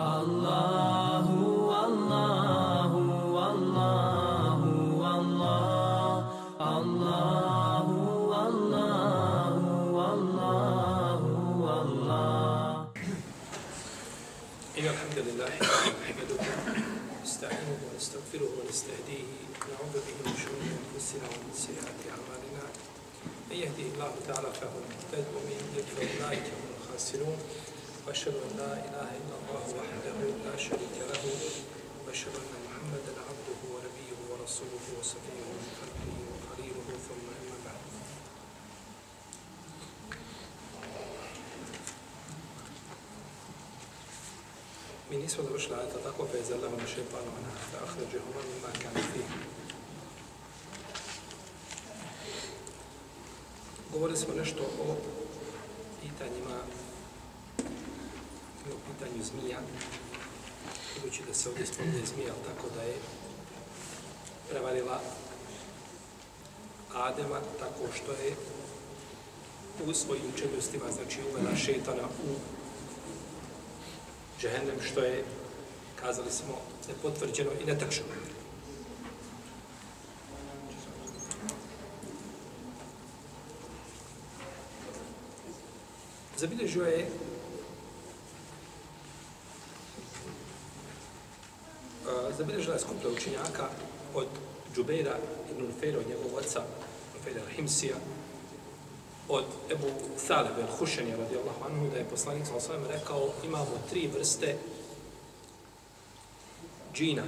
Allahu, Allahu, Allahu, Allah, Allahu, Allahu, Allahu, Allah. إن الحمد لله نحمده نستعينه ونستغفره ونستهديه ونعوذ به من شرور أنفسنا ومن سيئات أعمالنا. من يهده الله تعالى فهو المهتد ومن يضلل فأولئك هم الخاسرون. وأشهد أن لا إله إلا الله وحده لا شريك له وأشهد أن محمدا عبده ونبيه ورسوله وصفيه من خلقه وخليله ثم أما بعد pa je zalama na šepanu ana da ahrađe huma mima kan fi. Govorili smo nešto o pitanjima pitanju zmija. Budući da se ovdje spominje zmija, tako da je prevarila Adema tako što je u svojim čeljustima, znači uvela šetana u džehennem, što je, kazali smo, nepotvrđeno i netakšeno. Zabilježio je a, zabilježila je skupna učenjaka od Džubeira ibn Nufeira, od njegovog oca, Nufeira Himsija, od Ebu Thalib el-Hušenja radijallahu anhu da je poslanik sa osvijem rekao imamo tri vrste džina.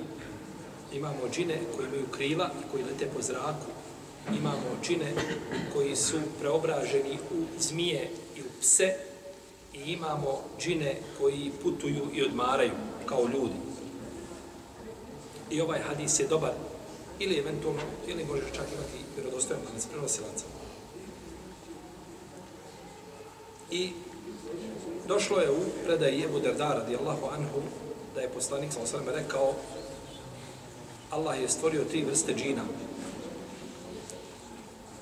Imamo džine koji imaju krila i koji lete po zraku. Imamo džine koji su preobraženi u zmije i u pse. I imamo džine koji putuju i odmaraju kao ljudi. I ovaj hadis je dobar ili eventualno, ili možeš čak imati vjerodostojan hadis prenosilaca. I došlo je u predaji Ebu Derda radijallahu anhu da je poslanik sa osvrame rekao Allah je stvorio tri vrste džina.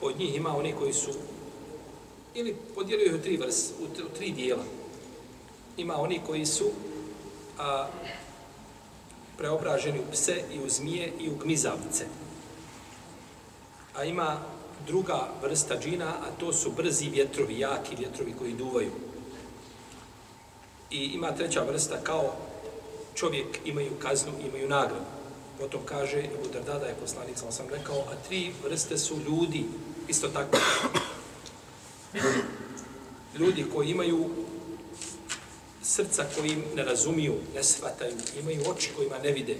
Od njih ima oni koji su ili podijelio ih u tri vrste, u, u tri dijela. Ima oni koji su a, preobraženi u pse i u zmije i u gmizavce. A ima druga vrsta džina, a to su brzi vjetrovi, jaki vjetrovi koji duvaju. I ima treća vrsta kao čovjek imaju kaznu, imaju nagradu. Potom kaže Ebu Darda da je poslanik, sam sam rekao, a tri vrste su ljudi, isto tako. Ljudi koji imaju srca koji ne razumiju, ne shvataju, imaju oči kojima ne vide.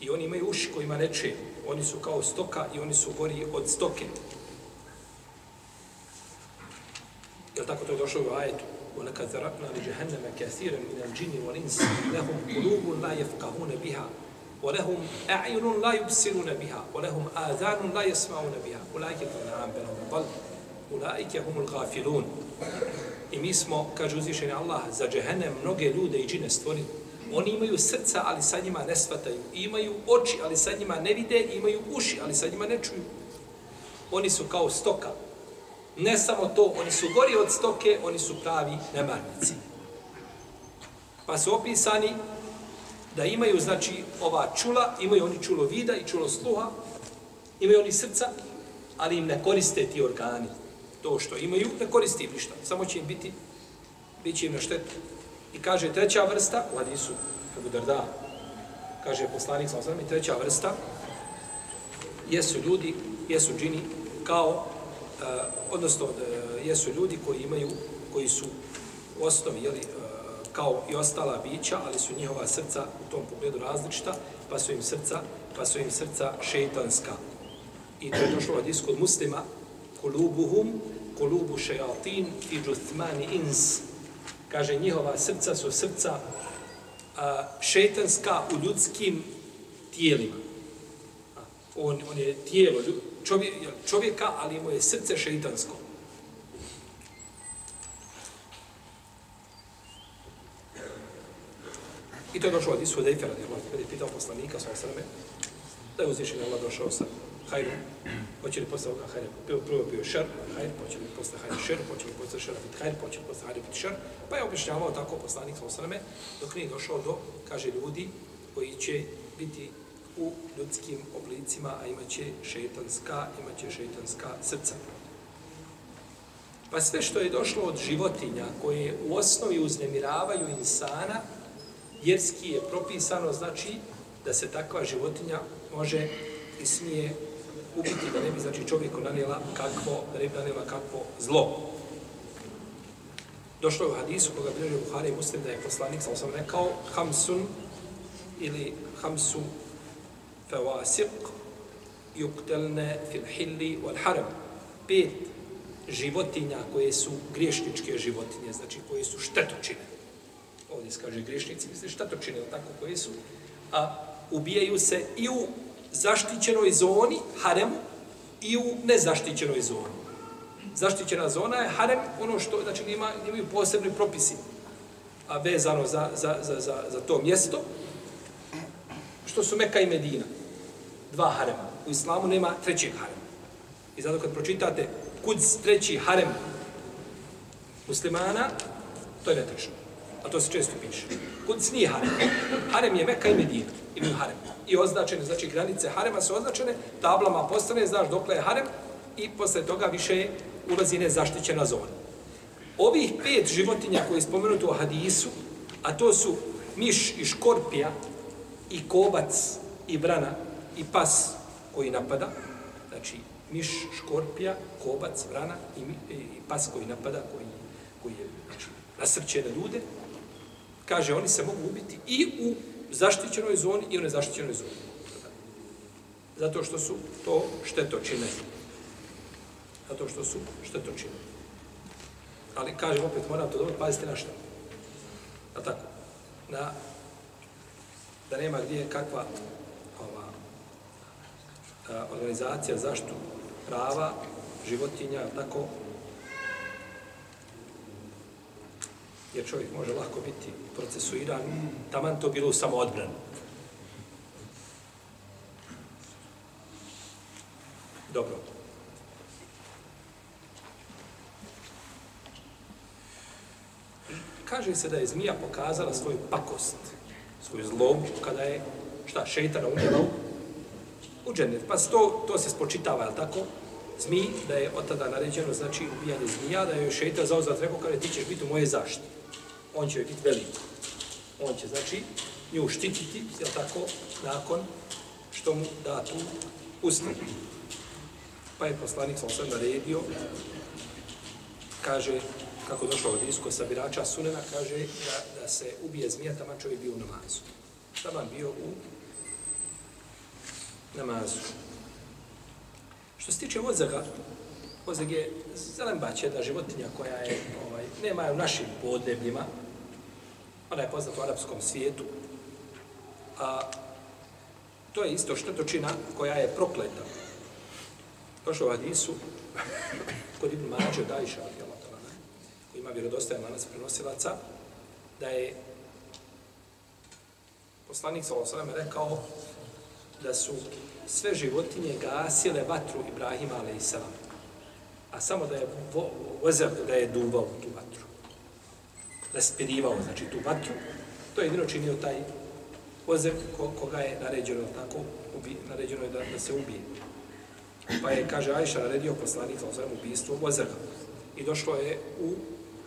I oni imaju uši kojima ne čuju. Oni su kao stoka i oni su gori od stoke. Je tako to je došlo u ajetu? وَلَكَدْ ذَرَقْنَا لِجَهَنَّمَ كَثِيرًا مِنَ الْجِنِّ وَالْإِنسِ لَهُمْ قُلُوبٌ لَا يَفْقَهُونَ بِهَا وَلَهُمْ أَعْيُنٌ لَا يُبْصِرُونَ بِهَا وَلَهُمْ آذَانٌ لَا يَسْمَعُونَ بِهَا أُولَٰئِكَ كَالْأَنْعَامِ بَلْ هُمْ أَضَلُّ أُولَٰئِكَ هُمُ الْغَافِلُونَ I mi smo, kaže uzvišeni Allah, za džehennem mnoge ljude i džine stvorili. Oni imaju srca, ali sa njima ne svataju. I imaju oči, ali sa njima ne vide. I imaju uši, ali sa njima ne čuju. Oni su kao stoka. Ne samo to, oni su gori od stoke, oni su pravi nemarnici. Pa su opisani da imaju, znači, ova čula, imaju oni čulo vida i čulo sluha, imaju oni srca, ali im ne koriste ti organi. To što imaju, ne koristi im ništa. Samo će im biti, bit će im na štetu. I kaže treća vrsta, u hadisu Abu Darda, kaže poslanik sa osam, treća vrsta, jesu ljudi, jesu džini, kao, uh, odnosno, uh, jesu ljudi koji imaju, koji su u osnovi, jeli, uh, kao i ostala bića, ali su njihova srca u tom pogledu različita, pa su im srca, pa su im srca šeitanska. I to je došlo od iskod muslima, kulubuhum, kulubu šeatin i džuthmani ins, kaže njihova srca su srca a, šetanska u ljudskim tijelima. A, on, on je tijelo čovjek, čovjeka, ali mu je srce šetansko. I to je došlo od Isu Dejfera, kada je pitao poslanika sa osrame, da je uzvišen Allah došao sa hajr, hoće li posle ovoga hajra, prvo, prvo bio šar, hajr, hoće li posle hajra šar, hoće li posle šara biti hajr, hoće li posle hajra biti šar, pa je objašnjavao tako poslanik sa osrame, dok nije došao do, kaže, ljudi koji će biti u ljudskim oblicima, a imaće šeitanska, imaće šeitanska srca. Pa sve što je došlo od životinja koje u osnovi uznemiravaju insana, vjerski je propisano, znači da se takva životinja može i smije ubiti, da ne bi znači, čovjeku nanijela kakvo, da ne bi nanijela kakvo zlo. Došlo je u hadisu koga bilježe Buhari i Muslim da je poslanik, sam sam rekao, hamsun ili hamsu fevasiq yuktelne fil hilli wal haram. Pet životinja koje su griješničke životinje, znači koje su štetočine. Ovdje se kaže griješnici, misli štetočine, tako koje su, a ubijaju se i u zaštićenoj zoni, haremu, i u nezaštićenoj zoni. Zaštićena zona je harem, ono što, znači, nema, nemaju posebni propisi, a vezano za, za, za, za, za to mjesto, što su Meka i Medina. Dva harema. U islamu nema trećeg harema. I zato kad pročitate kud treći harem muslimana, to je netečno. A to se često piše. Kud nije harem. Harem je Meka i Medina. Imaju harem. I označene, znači granice harema su označene, tablama postane, znaš dokle je harem, i posle toga više ulazi nezaštićena zona. Ovih pet životinja koje je spomenuto u hadisu, a to su miš i škorpija, i kobac, i vrana, i pas koji napada, znači miš, škorpija, kobac, vrana i, i pas koji napada, koji, koji je znači, nasrće na ljude, kaže, oni se mogu ubiti i u zaštićenoj zoni i u nezaštićenoj zoni. Zato što su to štetočine. Zato što su štetočine. Ali, kažem, opet moram to dobro, pazite na što. A tako, na, da nema gdje kakva ova, a, organizacija zaštu prava životinja, tako, jer čovjek može lako biti procesuiran, taman to bilo samo odbran. Dobro. Kaže se da je zmija pokazala svoju pakost, svoju zlobu, kada je, šta, šeitana umjela u džennet. Pa to, to se spočitava, je tako? Zmi, da je od tada naređeno, znači, ubijanje zmija, da je šeitan zauzat rekao, kada ti ćeš biti u moje zaštite. On će biti velik. On će, znači, nju štititi, jel tako, nakon što mu da tu ustanu. Pa je poslanik sam sam naredio, kaže, kako došao od isko sabirača sunena, kaže da, da se ubije zmija, tamo čovjek bio u namazu. Tamo bio u namazu. Što se tiče ozega, ozeg je zelenbač jedna životinja koja je, ovaj, nema je u našim podnebljima, ona je poznata u arapskom svijetu, a to je isto štetočina koja je prokleta. Došlo u Hadisu, kod Ibn Mađe, Dajša, koji ima vjerodostajan lanac prenosilaca, da je poslanik sa rekao da su sve životinje gasile vatru Ibrahima a.s. A samo da je vozer da je duvao tu raspirivao, znači, tu vatru. To je jedino činio taj vozer ko, koga je naređeno tako, ubi, naređeno je da, da se ubije. Pa je, kaže Ajša, naredio poslanik za ozrem ubijstvo vozera. I došlo je u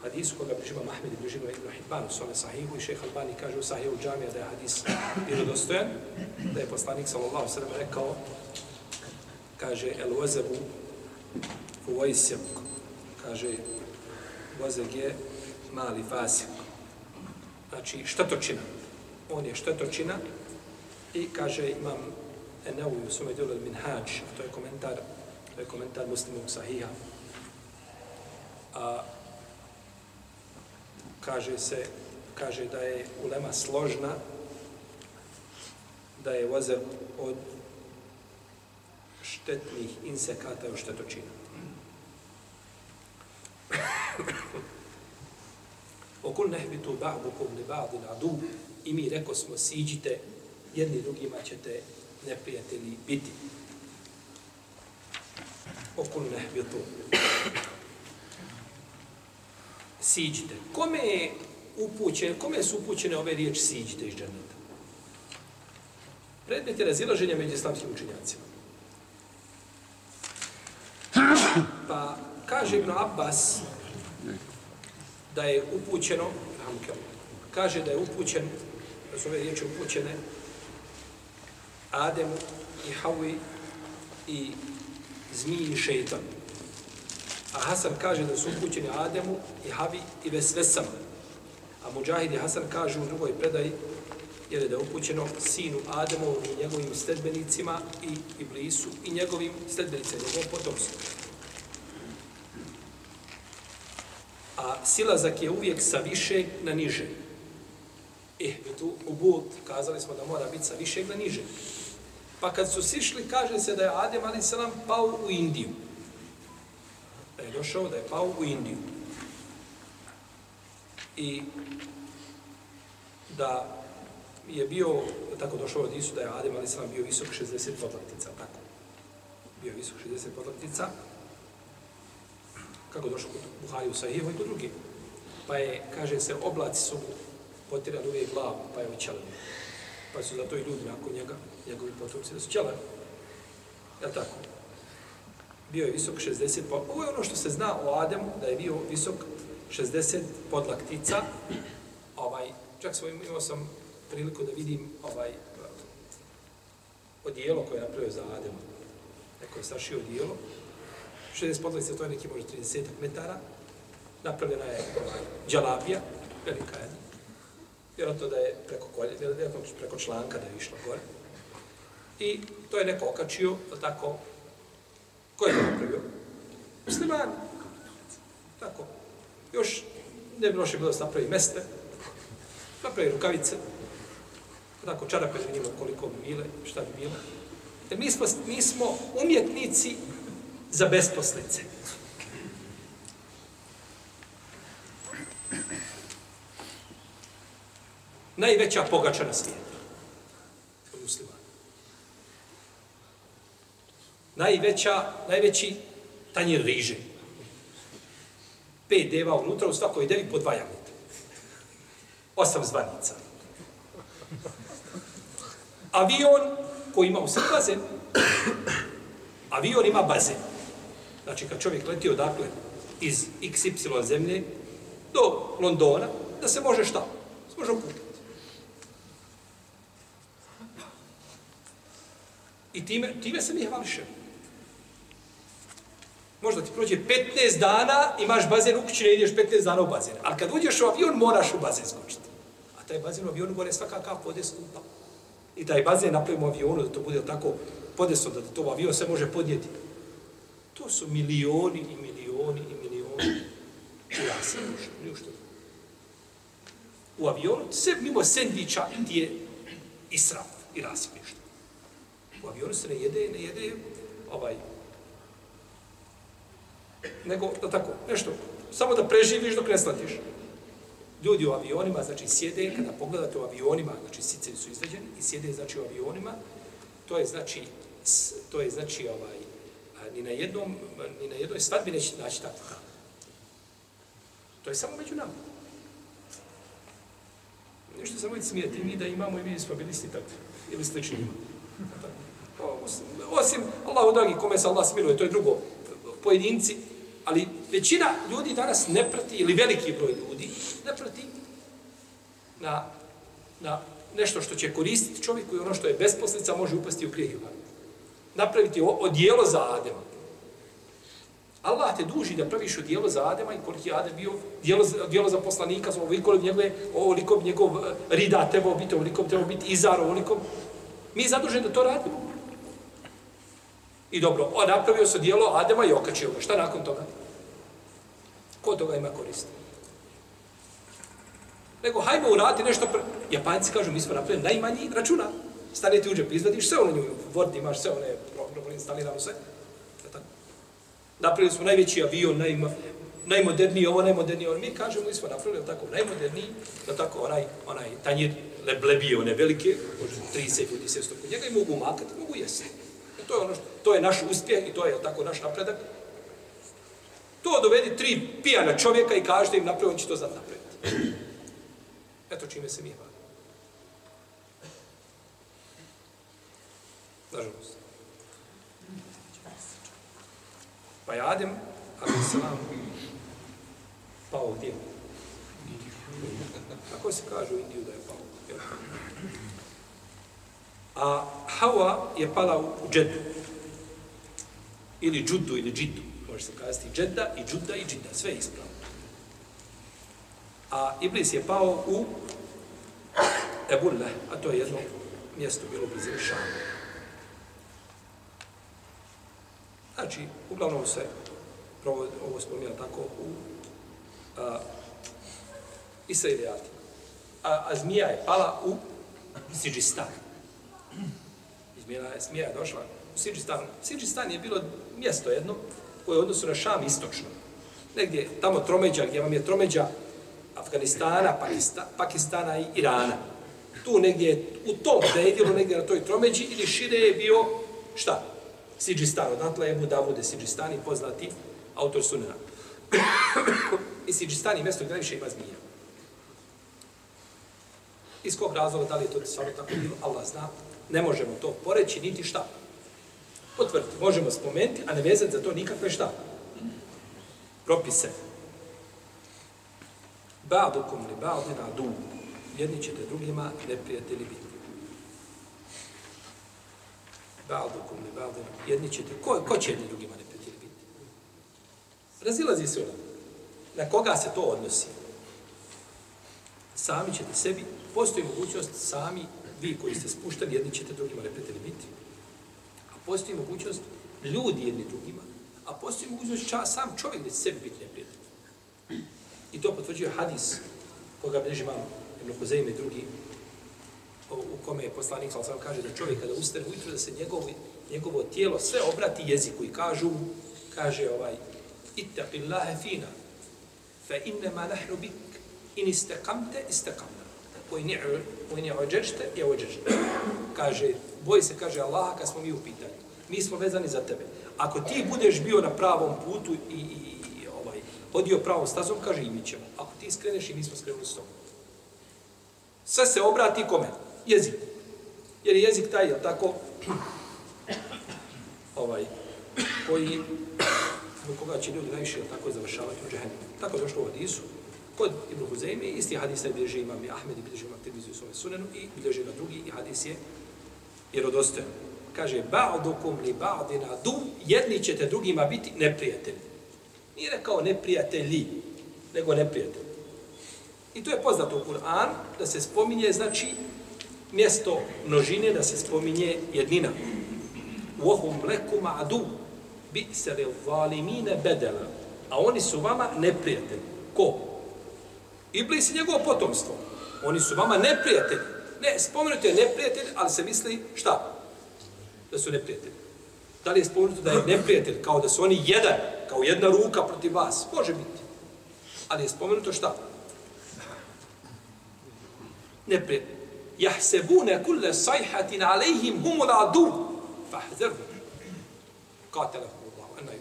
hadisu koga bliživa Mahmed i bliživa Ibn Hibban u svome sahihu i šeha Albani kaže u sahihu džamija da je hadis vjerodostojan, da je poslanik sallallahu sallam rekao, kaže el vozebu u vojsjemku, kaže vozeg je mali fasik. Znači štetočina. On je štetočina i kaže imam Enevu u svome djelu Minhaj, to je komentar, to je komentar muslimog sahiha. A, kaže se, kaže da je ulema složna, da je vozer od štetnih insekata u štetočinu. Okul nehbitu ba'dukum li ba'din adu. i mi reko smo siđite, jedni drugima ćete neprijatelji biti. okul nehbitu. Siđite. Kome je upućen, kome su upućene ove riječi siđite iz džaneta? Predmet je razilaženja među islamskim učinjacima. Pa kaže Ibn Abbas da je upućeno, kaže da je upućen, da su ove riječi upućene Ademu i Hawi i zmiji i šeitan. A Hasan kaže da su upućeni Ademu i Havi i Vesvesama. A Mujahid i Hasan kaže u drugoj predaji jer je da je upućeno sinu Ademovom i njegovim sledbenicima i Iblisu i njegovim sledbenicima, njegovom potomstvu. A silazak je uvijek sa više na niže. Eh, mi tu u Bud kazali smo da mora biti sa višeg na niže. Pa kad su sišli, kaže se da je Adem a.s. pao u Indiju. Da je došao da je pao u Indiju. I da je bio, tako došao od Isu, da je Adem a.s. bio visok 60 podlaktica, tako. Bio visok 60 podlaktica. Kako došlo kod Buhari u Sahihu i kod drugih. Pa je, kaže se, oblaci su mu potirali uvijek glavu, pa je očelio pa su zato i ljudi nakon njega, njegovi potomci, da su ćele. Je tako? Bio je visok 60, pa ovo je ono što se zna o Ademu, da je bio visok 60 podlaktica. Ovaj, čak svoj, imao sam priliku da vidim ovaj, odijelo koje je napravio za Adema. Neko je sašio odijelo. 60 podlaktica, to je neki možda 30 metara. Napravljena je ovaj, džalabija, velika jedna vjerojatno da je preko kolje, vjerojatno preko članka da je išlo gore. I to je neko okačio, tako, ko je to napravio? Musliman. Tako. Još ne bi loše bilo da se napravi meste, napravi rukavice, tako, čarape da vidimo koliko bi bile, šta bi bilo. Jer mi smo, mi smo umjetnici za besposlice. najveća pogača na svijetu. Od muslimana. Najveća, najveći tanjir riže. Pet deva unutra, u svakoj devi po dva jagnjeta. Osam zvanica. Avion koji ima u sve bazen, avion ima bazen. Znači, kad čovjek leti odakle iz XY zemlje do Londona, da se može šta? Se može okupiti. I time, time se mi hvališe. Možda ti prođe 15 dana, imaš bazen u kući, ne ideš 15 dana u bazen. Ali kad uđeš u avion, moraš u bazen skočiti. A taj bazen u avionu gore svaka kap vode skupa. I taj bazen napravimo u avionu da to bude tako podesno, da to u avion sve može podnijeti. To su milioni i milioni i milioni. Ja sam ušao, što. U avionu, sve mimo sendviča ti je israf i rasmišta. U avionu se ne jede, ne jede ovaj, nego, da tako, nešto, samo da preživiš dok ne slatiš. Ljudi u avionima, znači, sjede, kada pogledate u avionima, znači, sice su izveđeni i sjede, znači, u avionima, to je, znači, to je, znači, ovaj, ni na jednom, ni na jednoj svadbi neće naći tako. To je samo među nama. Nešto samo smijeti mi da imamo i mi smo bili isti takvi. ili slični imamo osim Allahu dragi kome se Allah smiluje, to je drugo pojedinci, ali većina ljudi danas ne prati, ili veliki broj ljudi, ne prati na, na nešto što će koristiti čovjeku i ono što je besposlica može upasti u grijeh. Napraviti odijelo za Adema. Allah te duži da praviš odijelo za Adema i koliki je Adem bio, dijelo, dijelo za poslanika, ovoliko bi njegove, ovoliko bi njegov eh, rida trebao biti, ovoliko bi trebao biti izar, ovoliko. Mi je zaduženi da to radimo. I dobro, on napravio se dijelo Adema i okačio ga. Šta nakon toga? Ko toga ima koristi? Nego, hajmo urati nešto. Pre... Japanci kažu, mi smo napravili najmanji računa. Stane ti u džep, izvadiš sve ono nju, Word imaš sve one programe, instalirano sve. Napravili smo najveći avion, najma, najmoderniji ovo, najmoderniji ono. Mi kažemo, mi smo napravili tako, najmoderniji, da tako, onaj, onaj tanjir leblebije, one velike, može 30 ljudi, 700 kod njega i mogu makati, mogu jesti. E, to je ono što, to je naš uspjeh i to je tako naš napredak. To dovedi tri pijana čovjeka i kažete im napraviti, on će to znat napraviti. Eto čime se mi hvali. Nažalost. Pa je Adem, ali se nam pao gdje? Kako se kaže u Indiju da je pao? Jel? A Hawa je pala u džedu. Ili džudu, ili džidu. Može se kazati džeda i džuda i džida. Sve je ispravno. A Iblis je pao u Ebulle, a to je jedno mjesto bilo blizu Šama. Znači, uglavnom se provod, ovo spominja tako u a, Israelijatima. A, a zmija je pala u Sidžistan. Zmija je, zmija je došla u Sidžistan. Sidžistan je bilo mjesto jedno koje je odnosu na Šam istočno. Negdje tamo tromeđa, gdje vam je tromeđa Afganistana, Pakista, Pakistana i Irana. Tu negdje, u tom predjelu, negdje na toj tromeđi, ili šire je bio, šta? Siđistan, odatle je Budavude Davude Siđistani, poznati autor sunena. I Siđistan je mjesto gdje najviše ima zmija. Iz kog razloga, da li je to stvarno tako bilo, Allah zna, ne možemo to poreći, niti šta. Potvrditi, možemo spomenuti, a ne vezati za to nikakve šta. Propise. Ba'dukum li ba'dina du. Jedni ćete drugima neprijatelji biti. Ba'dukum li ba'dina. Jedni ćete, ko, ko će jedni drugima neprijatelji biti? Razilazi se ono. Na koga se to odnosi? Sami ćete sebi, postoji mogućnost sami, vi koji ste spušteni, jedni ćete drugima neprijatelji biti. A postoji mogućnost ljudi jedni drugima, a postoji mogućnost ča, sam čovjek da će sebi biti neprijatelj. I to potvrđuje hadis koga bliži imam Ibn Huzeime drugi u kome je poslanik sa osam kaže da čovjek kada ustane ujutro da se njegovo, njegovo tijelo sve obrati jeziku i kažu kaže ovaj ittaqillaha fina fa innama nahnu bik in istaqamta istaqamna. Koji in wa in ođešte. ya kaže boj se kaže Allaha kad smo mi u pitanju. Mi smo vezani za tebe. Ako ti budeš bio na pravom putu i, i, i ovaj odio pravom stazom kaže i mi ćemo. Ako ti skreneš i mi smo skrenuli s tobom. Sve se obrati kome? Jezik. Jer je jezik taj, je tako, ovaj, koji, do koga će ljudi najviše tako završavati u džahennu. Tako došlo u hadisu. Kod Ibn Huzeyme, isti hadis ne bilježi imam i Ahmed i bilježi imam Tirmizu i svome sunenu i bilježi ga drugi i hadis je jerodostojan. Kaže, ba'dukum li ba'dina du, jedni ćete drugima biti neprijatelji. Nije rekao neprijatelji, nego neprijatelji. I to je poznato u Kur'an, da se spominje, znači, mjesto množine da se spominje jednina. Vohum lekum adu bi se li valimine bedela. A oni su vama neprijatelji. Ko? Iblis i njegovo potomstvo. Oni su vama neprijatelji. Ne, spomenuto je neprijatelj, ali se misli šta? Da su neprijatelji. Da li je spomenuto da je neprijatelj kao da su oni jedan, kao jedna ruka protiv vas? Može biti. Ali je spomenuto šta? Neprijatelj jahsebune kulle sajhatin alejhim humul adu fahzerhu katelahum Allah ena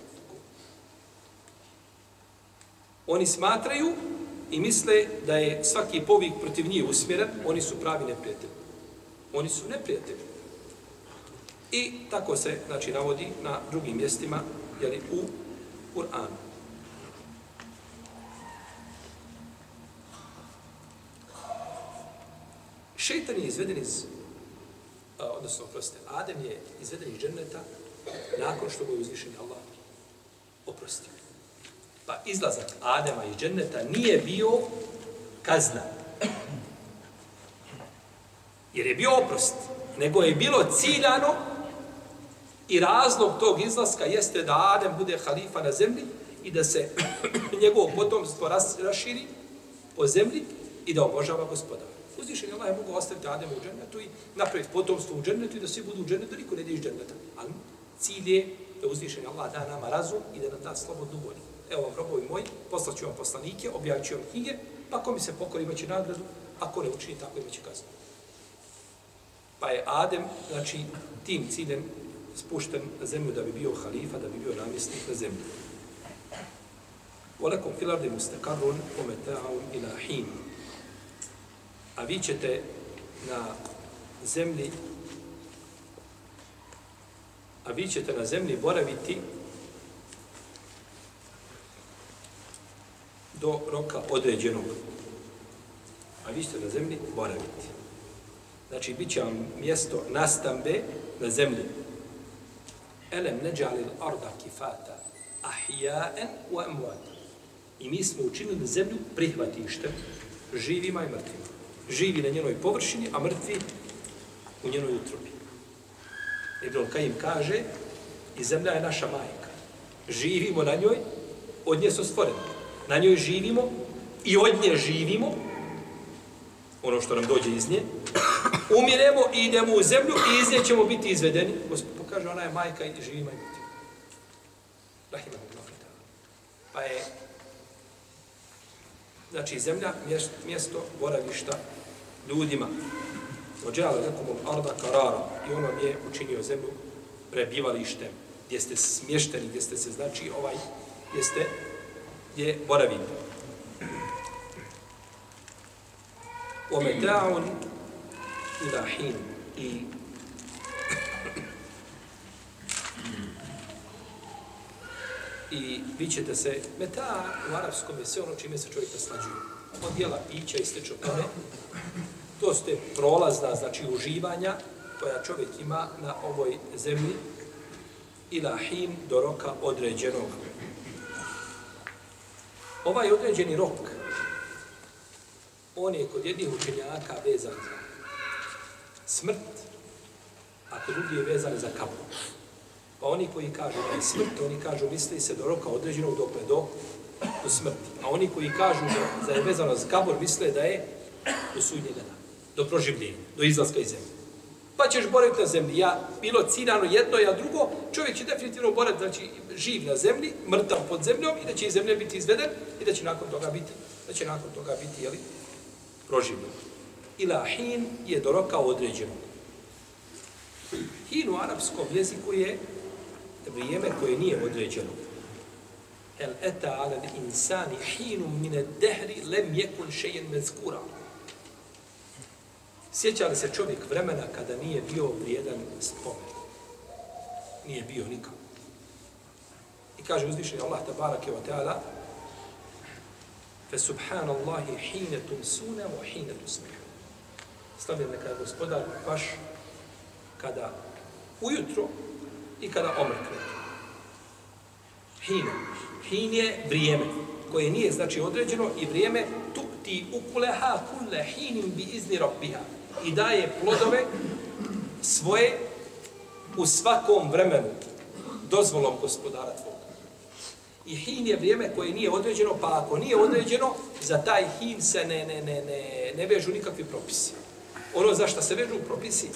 oni smatraju i misle da je svaki povik protiv njih usmjeren. Oni su pravi neprijatelji. Oni su neprijatelji. I tako se znači navodi na drugim mjestima jeli, u Kur'anu. Šeitan je izveden iz, a, odnosno, oprostite, Adem je izveden iz dženneta nakon što ga je uzvišen Allah oprostio. Pa izlazak Adema iz dženneta nije bio kazna. Jer je bio oprost. Nego je bilo ciljano i razlog tog izlaska jeste da Adem bude halifa na zemlji i da se njegovo potomstvo raširi po zemlji i da obožava gospodara. Uzvišen Allah je mogao ostaviti Adema u džennetu i napraviti potomstvo u džennetu i da svi budu u džennetu, niko ne ide iz dženneta. Ali cilj je da uzvišen Allah da nama razum i da nam da slobodnu volju. Evo vam, robovi moji, poslaću vam poslanike, objavit ću vam knjige, pa ko mi se pokori imaće nagradu, a ko ne učini tako imaće kaznu. Pa je Adem, znači, tim ciljem spušten na zemlju da bi bio halifa, da bi bio namjesnik na zemlji. Walakum fil ardi mustaqarrun wa ila hin. A vi ćete na zemlji a vi ćete na zemlji boraviti do roka određenog. A vi ćete na zemlji boraviti. Znači, bit će vam mjesto nastambe na zemlji. Elem neđalil arda kifata ahijaen u emuata. I mi smo učinili zemlju prihvatište živima i mrtvima. Živi na njenoj površini, a mrtvi u njenoj utrobi. Ibn Kajim kaže, i zemlja je naša majka. Živimo na njoj, od nje su stvoreni. Na njoj živimo i od nje živimo, ono što nam dođe iz nje, umiremo i idemo u zemlju i iz nje ćemo biti izvedeni. Gospod pokaže, ona je majka i živima i biti. Rahimahullah. Pa je, znači zemlja mjesto, mjesto boravišta ljudima. Ođala nekom od Arda Karara i ono je učinio zemlju prebivalištem gdje ste smješteni, gdje ste se znači ovaj, gdje ste je boravite. Ometaun ilahin i i vi ćete se, meta u arapskom je sve ono čime se čovjek naslađuje. Od jela, pića i slično tome. To su te prolazna, znači uživanja koja čovjek ima na ovoj zemlji ila him do roka određenog. Ovaj određeni rok on je kod jednih učenjaka vezan za smrt, a kod drugi je vezan za kapu. Pa oni koji kažu da je smrt, oni kažu misli se do roka određenog dokle do, do smrti. A oni koji kažu da, da je vezano za kabor, misle da je do sudnjega dana, do proživljenja, do izlaska iz zemlje. Pa ćeš boraviti na zemlji. Ja, bilo cinano jedno, ja drugo, čovjek će definitivno boraviti, znači živ na zemlji, mrtav pod zemljom i da će iz zemlje biti izveden i da će nakon toga biti, da će nakon toga biti, jeli, proživljen. Ila hin je do roka određenog. Hin u arapskom jeziku je vrijeme koje nije određeno. El eta ala insani hinu mine dehri lem jekun šejen mezkura. Sjeća li se čovjek vremena kada nije bio vrijedan spomen? Nije bio nikako. I kaže uzvišenje Allah tabarake wa ta'ala Fe subhanallahi hine tumsune wa hine tusmihu. Slavljen neka je gospodar vaš kada ujutro i kada omrkne. Hine. Hin je vrijeme koje nije znači određeno i vrijeme tu ti ukuleha kulle hinim bi izni rabbiha i daje plodove svoje u svakom vremenu dozvolom gospodara tvoj. I hin je vrijeme koje nije određeno, pa ako nije određeno, za taj hin se ne, ne, ne, ne, ne vežu nikakvi propisi. Ono za što se vežu propisi,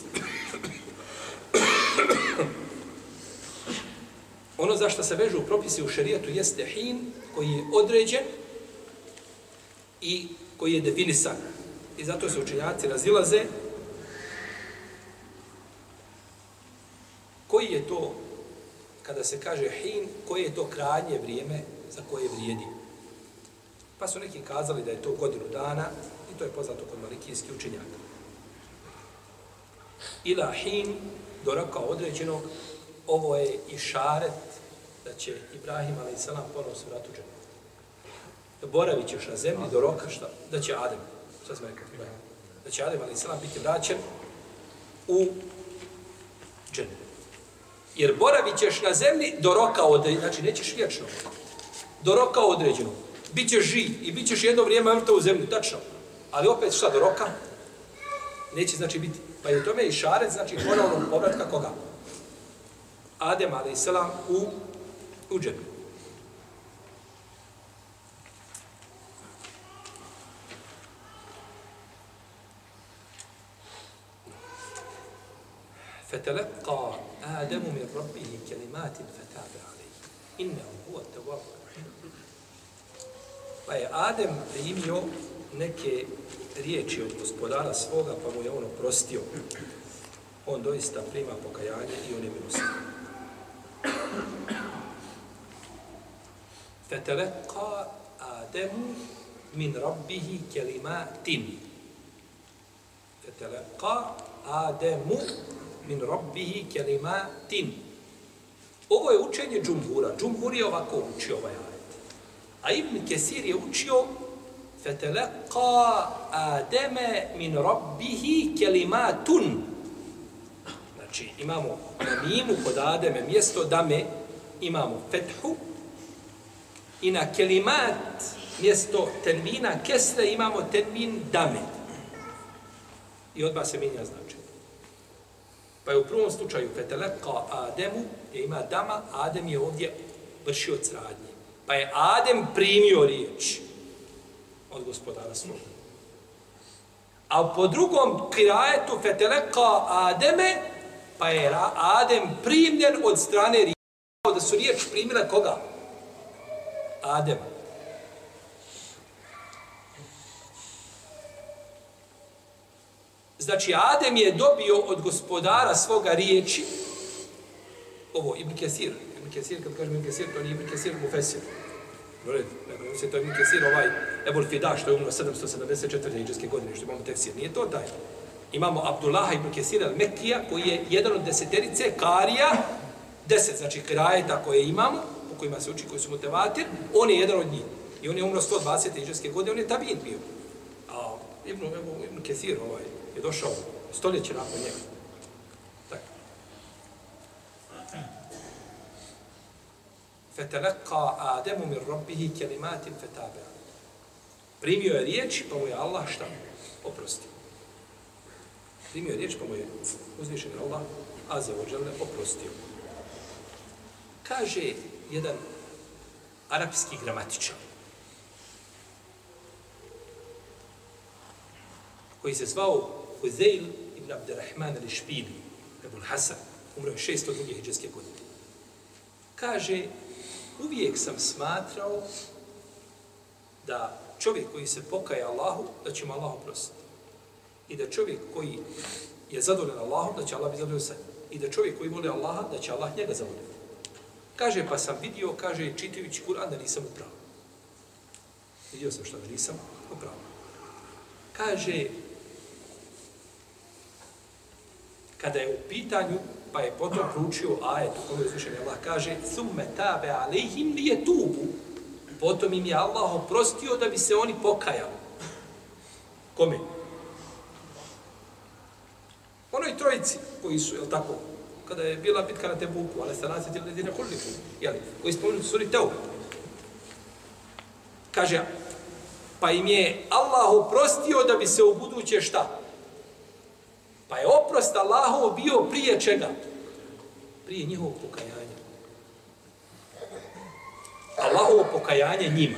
ono za što se vežu propisi u šerijetu jeste hin koji je određen i koji je definisan. I zato se učenjaci razilaze koji je to kada se kaže hin, koje je to krajnje vrijeme za koje vrijedi. Pa su neki kazali da je to godinu dana i to je poznato kod malikijskih učenjaka. Ila hin, do roka određenog, ovo je i šaret da će Ibrahim a.s. ponovno se vrati u džennet. Boravit ćeš na zemlji do roka šta? Da će Adem, šta smo rekao da će Adem a.s. biti vraćen u džennet. Jer boravit ćeš na zemlji do roka određenog, znači nećeš vječno. Do roka određenog. Bićeš živ i bićeš jedno vrijeme mrtav u zemlji, tačno. Ali opet šta do roka? Neće znači biti. Pa je tome i šaret, znači ponovno povratka koga? Adem, ali selam, u, u džepu. فتلقى آدم من ربه كلمات فتاب عليه إنه هو التواب الرحيم Pa je Adem primio neke riječi od gospodara svoga, pa mu je on oprostio. On doista prima pokajanje i on je milostiv. فتلقى آدم من ربه كلمات فتلقى آدم من ربه كلمات Ovo je učenje džumhura. Džumhur je ovako učio ovaj ajet. A Ibn Kesir je učio فَتَلَقَّى آدَمَ مِنْ رَبِّهِ كَلِمَاتٌ Znači, imamo na mimu kod Ademe mjesto dame, imamo fethu, i na kelimat mjesto tenvina kesre imamo tenvin dame. I odmah se minja značaj. Pa je u prvom slučaju feteleka Ademu, gdje ima dama, Adem je ovdje vršio radnje. Pa je Adem primio riječ od gospodara svoga. A po drugom kirajetu feteleka Ademe, pa je Adem primljen od strane riječi. Da su riječ primile koga? Adema. Znači, Adem je dobio od gospodara svoga riječi, ovo, Ibn Kesir, Ibn Kesir, kad kažem Ibn Kesir, to nije Ibn Kesir, Mufesir. Dored, dakle, nego se to Ibn Kesir, ovaj Ebul Fida, što je umro 774. iđeske godine, što imamo tefsir, nije to taj. Imamo Abdullaha Ibn Kesir al-Mekija, koji je jedan od deseterice, Karija, deset, znači krajeta koje imamo, kojima se uči, koji su mutevatir, on je jedan od njih. I on je umro 120. iđeske godine, on je tabin bio. A Ibn, Ibn, Ibn Kesir, ovaj, je došao stoljeće nakon njega. Tako. Feteleka Ademu mir robbihi kelimatin fetabe. Primio je riječ, pa mu je Allah šta? Oprostio. Primio je riječ, pa mu je uzvišen Allah, a za ođele oprostio. Kaže jedan arapski gramatičar, koji se zvao Huzeil ibn Abderrahman al-Špili, Ebul Hasan, umro je 602. hijđarske godine. Kaže, uvijek sam smatrao da čovjek koji se pokaje Allahu, da će mu Allah oprostiti. I da čovjek koji je zadovoljan Allahom, da će Allah biti zadovoljan sa I da čovjek koji voli Allaha, da će Allah njega zavoljati. Kaže, pa sam vidio, kaže, čitajući Kur'an, da nisam upravo. Vidio sam što da nisam upravo. Kaže, kada je u pitanju, pa je potom proučio ajet u kome uzvišen Allah kaže Thumme tabe alejhim li je tubu. Potom im je Allah oprostio da bi se oni pokajali. Kome? Onoj trojici koji su, je tako, kada je bila bitka na Tebuku, ali se nasi ti ledine kuliku, jel, koji spomenuti suri Teu. Kaže, pa im je Allah oprostio da bi se u buduće šta? Pa je oprost Allahov bio prije čega? Prije njihovog pokajanja. Allahovo pokajanje njima.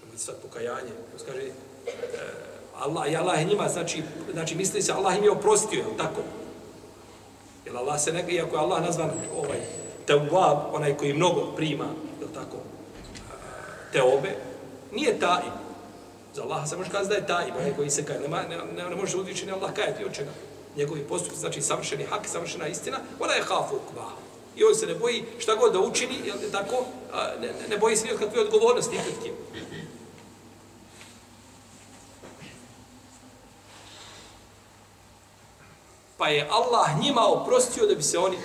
Nemojte sad pokajanje. Pa kaže, e, Allah, i Allah je njima, znači, znači misli se, Allah im je oprostio, je tako? Jer Allah se neka, iako je Allah nazvan ovaj, tawab, onaj koji mnogo prima, je tako, te obe, nije taj. Za Allaha se može kazati da je taj, onaj koji se kaje. Nema, ne, ne, ne može uzvičeni Allah kajati od čega. Njegovi postupci, znači savršeni hak, savršena istina, ona je hafu kva. I on se ne boji šta god da učini, jel tako, ne, ne boji se ni od kakve odgovornosti pred Pa je Allah njima oprostio da bi se oni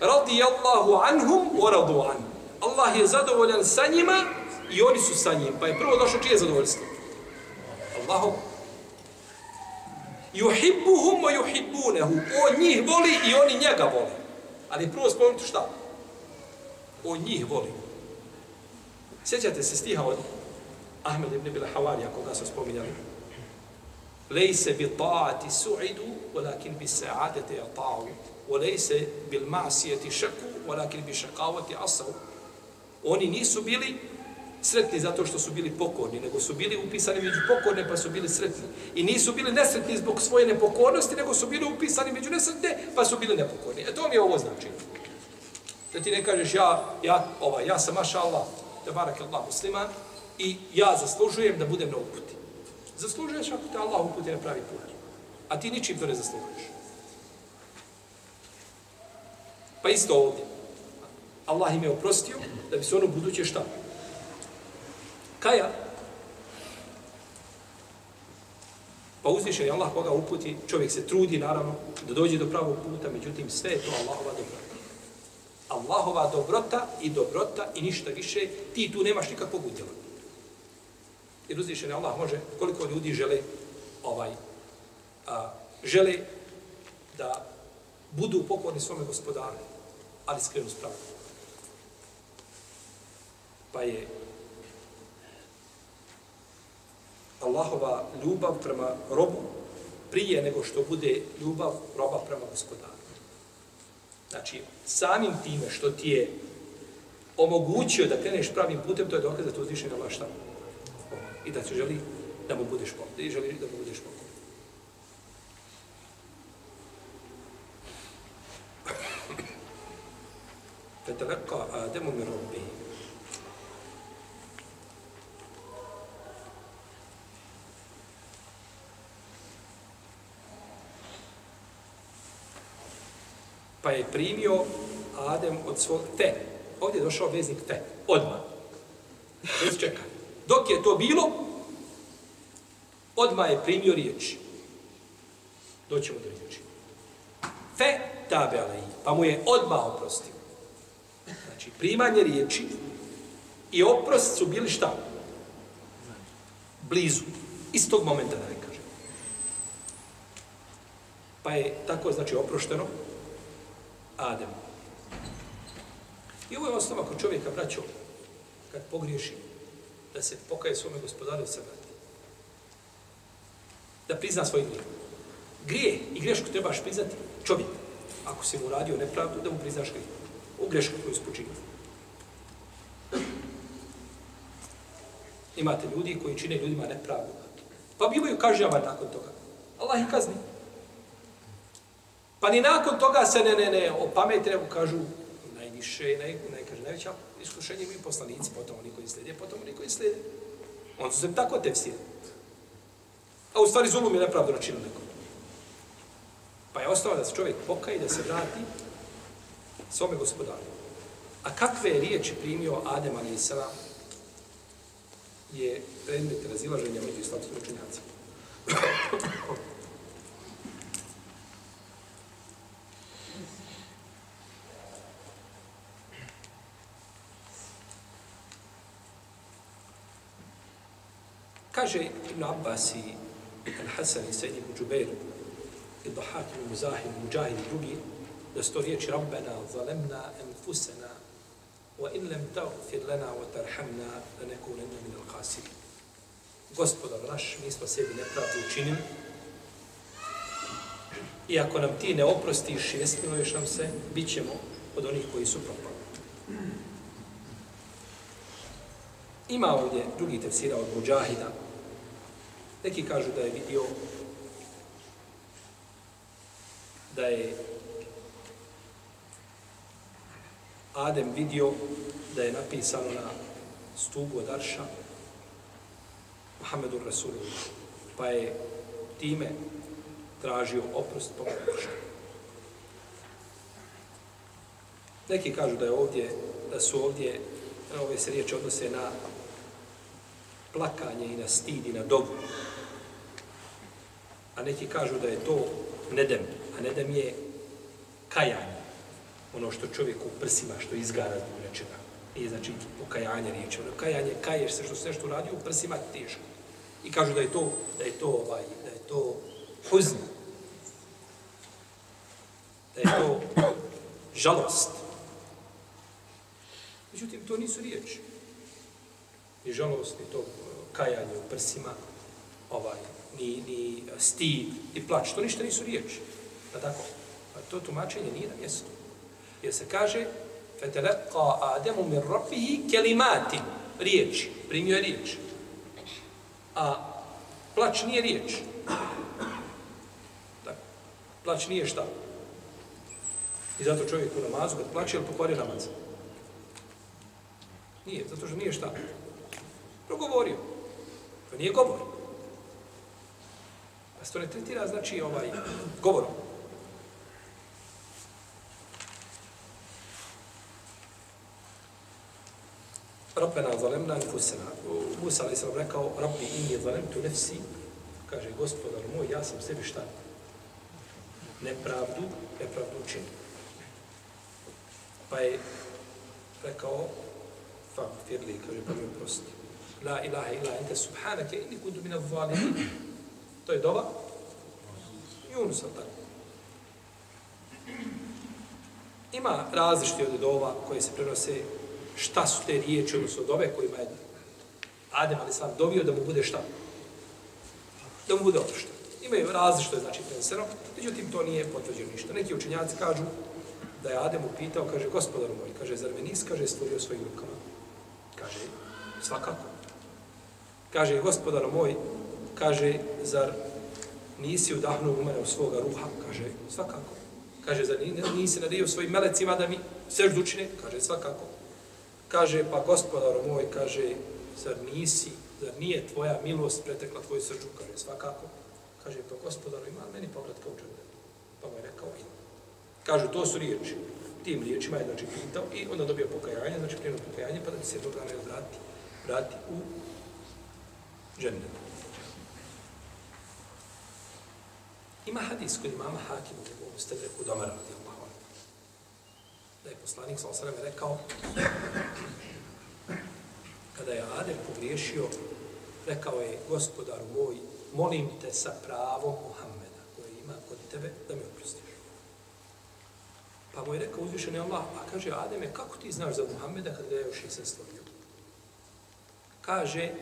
radi Allahu anhum wa radu an. Allah je zadovoljan sa njima i oni su sa njim. Pa je prvo došlo čije zadovoljstvo? Allahom. Juhibbuhum wa juhibbunehu. On njih voli i oni njega vole. Ali prvo spomenuti šta? On njih voli. Sjećate se stiha od Ahmed ibn Bila Havari, ako ga su spominjali? Lejse bi ta'ati su'idu, walakin bi sa'adete ta'u. Lejse bil ma'sijeti šaku, walakin bi šakavati asavu. Oni nisu bili sretni zato što su bili pokorni, nego su bili upisani među pokorne pa su bili sretni. I nisu bili nesretni zbog svoje nepokornosti, nego su bili upisani među nesretne pa su bili nepokorni. E to mi je ovo znači. Da ti ne kažeš ja, ja, ovaj, ja sam maša Allah, te barak Allah musliman, i ja zaslužujem da budem na uputi. Zaslužuješ ako te Allah uputi na pravi put. A ti ničim to ne zaslužuješ. Pa isto ovdje. Allah im je oprostio, da bi se ono buduće šta? Kaja. Pa uzvišen je Allah koga uputi, čovjek se trudi naravno da dođe do pravog puta, međutim sve je to Allahova dobrota. Allahova dobrota i dobrota i ništa više, ti tu nemaš nikakvog udjela. Jer uzvišen je Allah može, koliko ljudi žele ovaj, a, žele da budu pokorni svome gospodaru, ali skrenu spravu. Pa je Allahova ljubav prema robu prije nego što bude ljubav roba prema gospodaru. Znači, samim time što ti je omogućio da kreneš pravim putem, to je dokaz da to uzvišenje na Allah šta? I da se želi da mu budeš pomoć. Da želi da mu budeš pomoć. فتلقى آدم من ربه pa je primio Adem od svog te. Ovdje je došao veznik te. Odmah. Bez čeka. Dok je to bilo, odmah je primio riječ. Doćemo do riječi. Fe tabe alej. Pa mu je odmah oprostio. Znači, primanje riječi i oprost su bili šta? Blizu. Istog momenta, da ne kažem. Pa je tako, znači, oprošteno Adem. I ovo je osnova kod čovjeka, braćo, kad pogriješi, da se pokaje svome gospodaru se vrati. Da prizna svoj grijeh. Grije i grešku trebaš priznati čovjek. Ako si mu radio nepravdu, da mu priznaš grijeh. U grešku koju si počinio. Imate ljudi koji čine ljudima nepravdu. Pa bivaju kažnjava nakon toga. Allah ih kazni. Pa ni nakon toga se ne, ne, ne, opamete, nego kažu najviše, naj, naj, kaže, najveća iskušenje mi poslanici, potom oni koji slijede, potom oni koji slijede. On su se tako tefsiri. A u stvari zulum je nepravdo načinu nekom. Pa je ostalo da se čovjek pokaje da se vrati svome gospodaru. A kakve riječi primio Adem a.s. je predmet razilaženja među islamskim učenjacima. Kaže Ibn Abbas i Al-Hasan i Sejid ibn Džubeir i Dohak ibn Muzahid Mujahid i drugi da sto riječi Rabbena zalemna enfusena wa in lem tagfir lana wa tarhamna da nekunenna min al-khasir. Gospodar naš, mi smo sebi nepravdu učinili i ako nam ti ne oprostiš i ne smiluješ nam se, bit ćemo od onih koji su propali. Ima ovdje drugi tefsira od Mujahida. Neki kažu da je vidio da je Adem vidio da je napisano na stubu od Arša Muhammedu Rasulullah. Pa je time tražio oprost po Neki kažu da je ovdje, da su ovdje, ove se riječi odnose na plakanje i na stid i na dobu. A neki kažu da je to nedem, a nedem je kajanje. Ono što čovjek u prsima, što izgara zbog nečega. Nije znači pokajanje riječi. Ono kajanje, kaješ se što sve što radi u prsima teško. I kažu da je to, da je to, ovaj, da je to huzn. Da je to žalost. Međutim, to nisu riječi ni žalost, ni to eh, kajanje u prsima, ovaj, ni, ni stid, ni plać, to ništa nisu riječi. Pa tako, pa to tumačenje nije na mjestu. Jer se kaže, فَتَلَقَا آدَمُ مِنْ رَبِّهِ كَلِمَاتِ Riječ, primio je riječ. A plać nije riječ. Tako. Plać nije šta? I zato čovjek u namazu, kad plaće, ili pokvari namaz? Nije, zato što nije šta? progovorio. To nije govor. Pa se to ne tretira, znači, ovaj, govorom. Rabbena zalemna nefusena. Musa alaih sallam rekao, Rabbi inni zalemtu nefsi, kaže, gospodar moj, ja sam sebi šta? Nepravdu, nepravdu učinio. Pa je rekao, fa firli, kaže, pa mi oprosti. La ilaha illa ente subhanake, inni kundu mina zalimin. To je dova? Junusa tako? Ima različite od dova koje se prenose šta su te riječi, odnosno dove kojima je Adem ali sam dovio da mu bude šta? Da mu bude oprošten. Imaju različito je znači preneseno, međutim to nije potvrđeno ništa. Neki učenjaci kažu da je Adem upitao, kaže, gospodaru moj, kaže, zar me nis, kaže, stvorio svojim rukama? Kaže, svakako. Kaže, gospodaru moj, kaže, zar nisi udahnuo u mene u svoga ruha? Kaže, svakako. Kaže, zar nisi nadio svojim melecima da mi seždu učine? Kaže, svakako. Kaže, pa gospodaru moj, kaže, zar nisi, zar nije tvoja milost pretekla tvoju srđu? Kaže, svakako. Kaže, pa gospodaru, ima meni povratka u džene. Pa mu je rekao, ima. Kažu, to su riječi. Tim riječima je, znači, pitao i onda dobio pokajanje, znači, krenuo pokajanje, pa da se jednog dana vrati, vrati u džennetu. Ima hadis kod imama Hakim u njegovom stedreku doma radi Allah. Da je poslanik sa osrame rekao kada je Adem pogriješio rekao je gospodaru moj molim te sa pravom Muhammeda koje ima kod tebe da mi oprostiš. Pa mu je rekao uzvišeni Allah, a kaže Ademe, kako ti znaš za Muhammeda kada je još nisam stvorio? Kaže,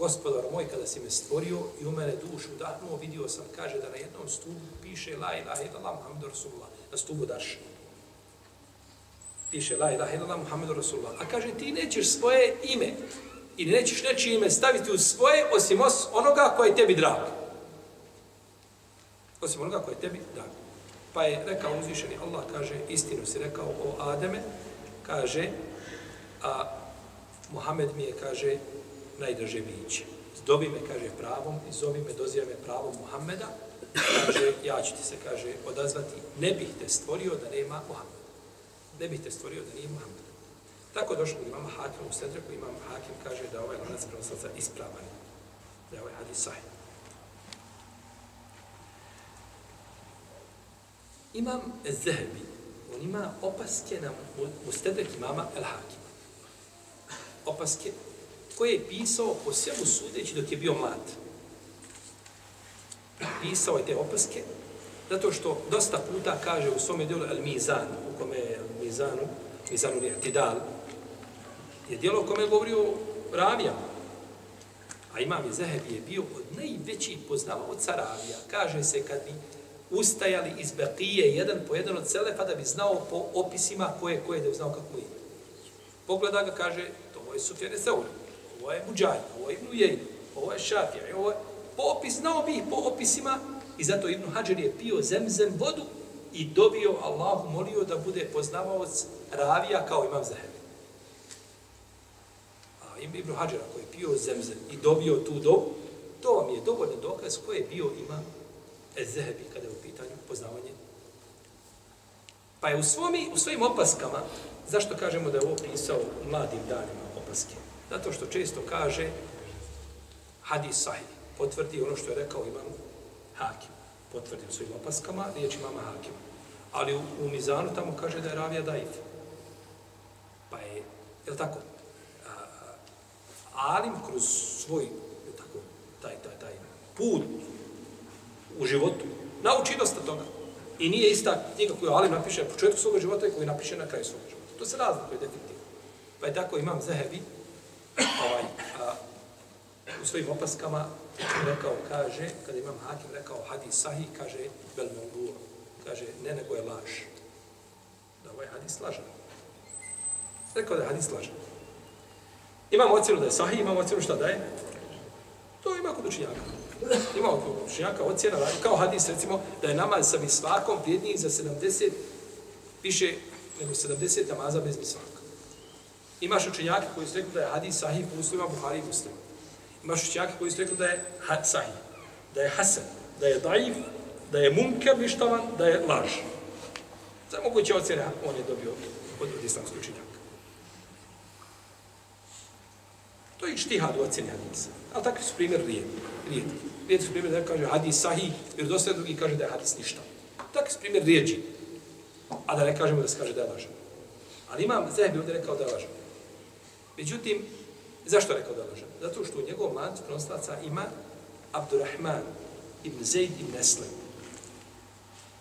gospodar moj, kada si me stvorio i u mene dušu dahnuo, vidio sam, kaže da na jednom stubu piše la ilaha illallah Muhammedu Rasulullah, na stubu daš. Piše la ilaha illallah Muhammedu Rasulullah. A kaže, ti nećeš svoje ime i nećeš nečije ime staviti u svoje, osim os onoga koje je tebi drag. Osim onoga koje je tebi drag. Pa je rekao uzvišeni Allah, kaže, istinu si rekao o Ademe, kaže, a Muhammed mi je, kaže, najdrže biće. Zdobi me, kaže, pravom i zovi me, doziva me pravom Muhammeda. Kaže, ja ću ti se, kaže, odazvati, ne bih te stvorio da nema Muhammeda. Ne bih te stvorio da nije Muhammeda. Tako došlo kod imama Hakim u Sedreku, imam Hakim kaže da ovaj lanac prenoslaca ispravan. Da je ovaj hadis sahih. Imam Zehebi, on ima opaske na Mustedrek imama El Hakima. Opaske koje je pisao po svemu sudeći dok je bio mlad. Pisao je te opaske, zato što dosta puta kaže u svome djelu El Mizan, u kome je El Mizanu, Mizanu je Tidal, je djelo u kome je govorio ravijama. A imam je Zehebi je bio od najvećih poznavaoca ravija. Kaže se kad bi ustajali iz Bekije jedan po jedan od Selefa da bi znao po opisima koje koje da bi znao kako je. Pogleda ga, kaže, to je Sufjane Seuri ovo je Muđaj, ovo je Ibnu Jejn, ovo je Šafija, ovo je popis, znao bi po opisima i zato Ibnu Hadžer je pio zemzem vodu i dobio Allahu, molio da bude poznavaoc ravija kao imam Zahebi. A Ibnu Hađara koji je pio zemzem i dobio tu dobu, to vam je dovoljno dokaz ko je bio imam Zahebi kada je u pitanju poznavanje. Pa je u, svomi, u svojim opaskama, zašto kažemo da je ovo pisao mladim danima opaske? Zato što često kaže hadis sahih, potvrdi ono što je rekao imam hakim. Potvrdi u svojim opaskama, riječ imama hakim. Ali u, u Mizanu tamo kaže da je ravija daif. Pa je, je tako, a, a, Alim kroz svoj, je tako, taj, taj, taj put u životu, nauči dosta toga. I nije ista knjiga koju Alim napiše na početku svoga života i koju napiše na kraju svoga života. To se razlikuje definitivno. Pa je tako imam Zahebi, ovaj, a, u svojim opaskama rekao, kaže, kada imam hakim rekao hadis sahih, kaže, bel mongul, kaže, ne nego je laž. Da ovaj hadis lažan. Rekao da je hadis lažan. Imamo ocjenu da je sahih, imamo ocjenu šta da je? To ima kod učinjaka. Ima kod učinjaka ocjena, kao hadis, recimo, da je namaz sa misvakom vrijedniji za 70, više nego 70 namaza bez misvaka. Imaš učenjaka koji su rekli da je hadis sahih po uslima Buhari i Muslima. Imaš učenjaka koji su rekli da je sahih, da je hasan, da je daif, da je munker ništavan, da je laž. Za moguće ocjene on je dobio od, od islamskog učenjaka. štihad u ocjeni hadisa. Ali takvi su primjer rijetki. Rijetki. Rijetki su primjer da kaže hadis sahih, jer dosta drugi kaže da je hadis ništa. Takvi su primjer rijeđi. A da ne kažemo da se kaže da je lažan. Ali imam Zahebi ovdje rekao da je lažan. Međutim, zašto rekao da lažem? Zato što u njegovom lancu prenoslaca ima Abdurrahman ibn Zaid ibn Eslem.